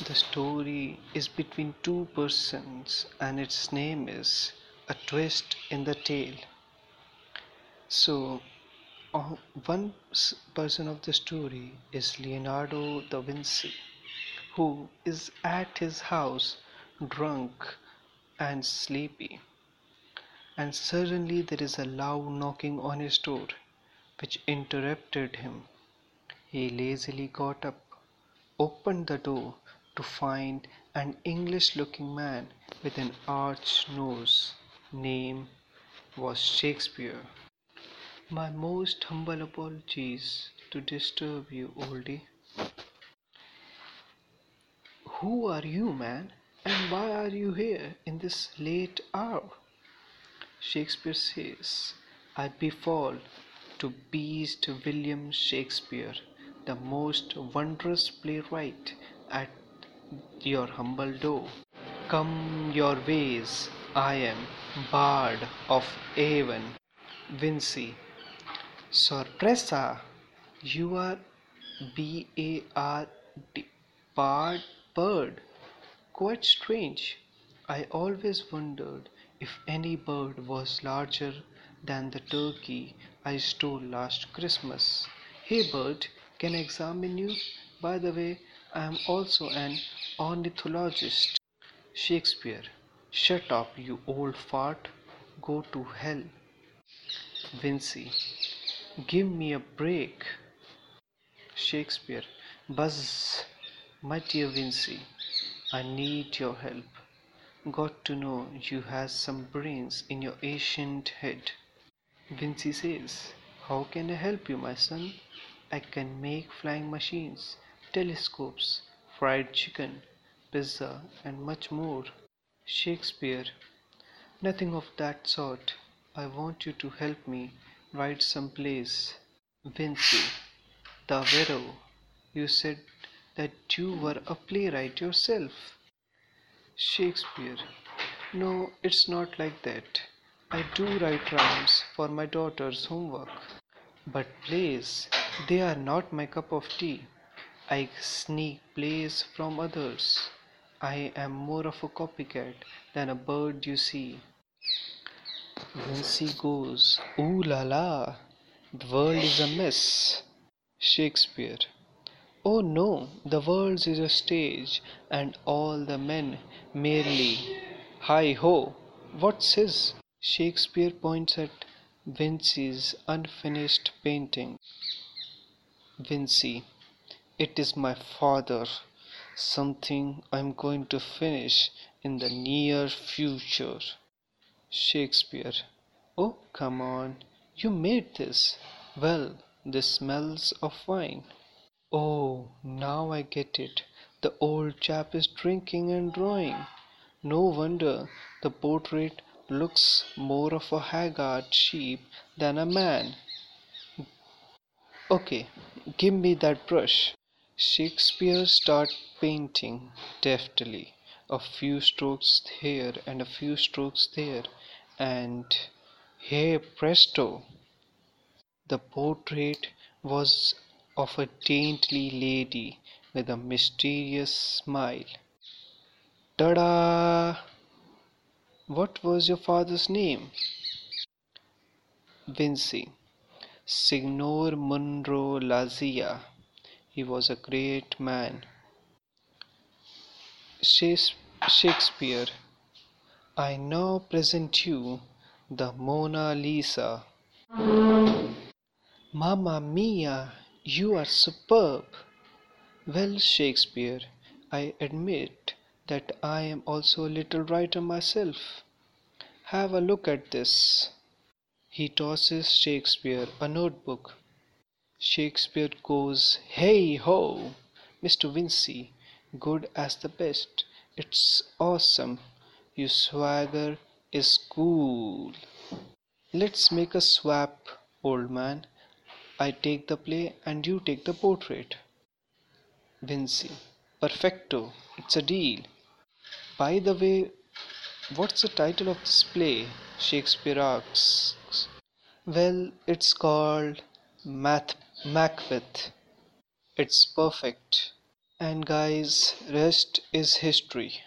The story is between two persons, and its name is A Twist in the Tale. So, uh, one person of the story is Leonardo da Vinci, who is at his house drunk and sleepy, and suddenly there is a loud knocking on his door, which interrupted him. He lazily got up, opened the door to find an English looking man with an arch nose. Name was Shakespeare. My most humble apologies to disturb you, oldie. Who are you, man? And why are you here in this late hour? Shakespeare says, I befall to Beast William Shakespeare, the most wondrous playwright, at your humble door. Come your ways, I am Bard of Avon, Vinci. Sorpresa, you are B A R D, Bard, bird. Quite strange. I always wondered if any bird was larger than the turkey I stole last Christmas. Hey bird, can I examine you? By the way, I am also an ornithologist. Shakespeare, shut up, you old fart. Go to hell. Vinci, give me a break. Shakespeare, buzz, my dear Vinci, I need your help. Got to know you has some brains in your ancient head. Vinci says, How can I help you, my son? I can make flying machines, telescopes, fried chicken, pizza, and much more. Shakespeare, nothing of that sort. I want you to help me write some plays. Vinci, Davvero, you said that you were a playwright yourself. Shakespeare, no, it's not like that. I do write rhymes for my daughter's homework. But plays, they are not my cup of tea. I sneak plays from others. I am more of a copycat than a bird you see. Vinci goes, Ooh la la, the world is a mess. Shakespeare, Oh no, the world is a stage, and all the men merely. Hi ho, what's his? Shakespeare points at Vinci's unfinished painting. Vinci, it is my father, something I'm going to finish in the near future. Shakespeare, oh come on, you made this. Well, this smells of wine. Oh, now I get it. The old chap is drinking and drawing. No wonder the portrait looks more of a haggard sheep than a man. Okay, give me that brush. Shakespeare starts painting deftly. A few strokes here and a few strokes there, and hey presto! The portrait was of a dainty lady with a mysterious smile. Ta-da! What was your father's name? Vinci. Signor Munro Lazia. He was a great man. Shakes- Shakespeare. I now present you the Mona Lisa. Mamma mia, you are superb. Well, Shakespeare, I admit that I am also a little writer myself. Have a look at this. He tosses Shakespeare a notebook. Shakespeare goes, Hey ho, Mr. Vincey, good as the best. It's awesome. Your swagger is cool. Let's make a swap, old man. I take the play and you take the portrait. Vincey, perfecto, it's a deal. By the way, what's the title of this play? Shakespeare asks. Well, it's called Math- Macbeth. It's perfect. And guys, rest is history.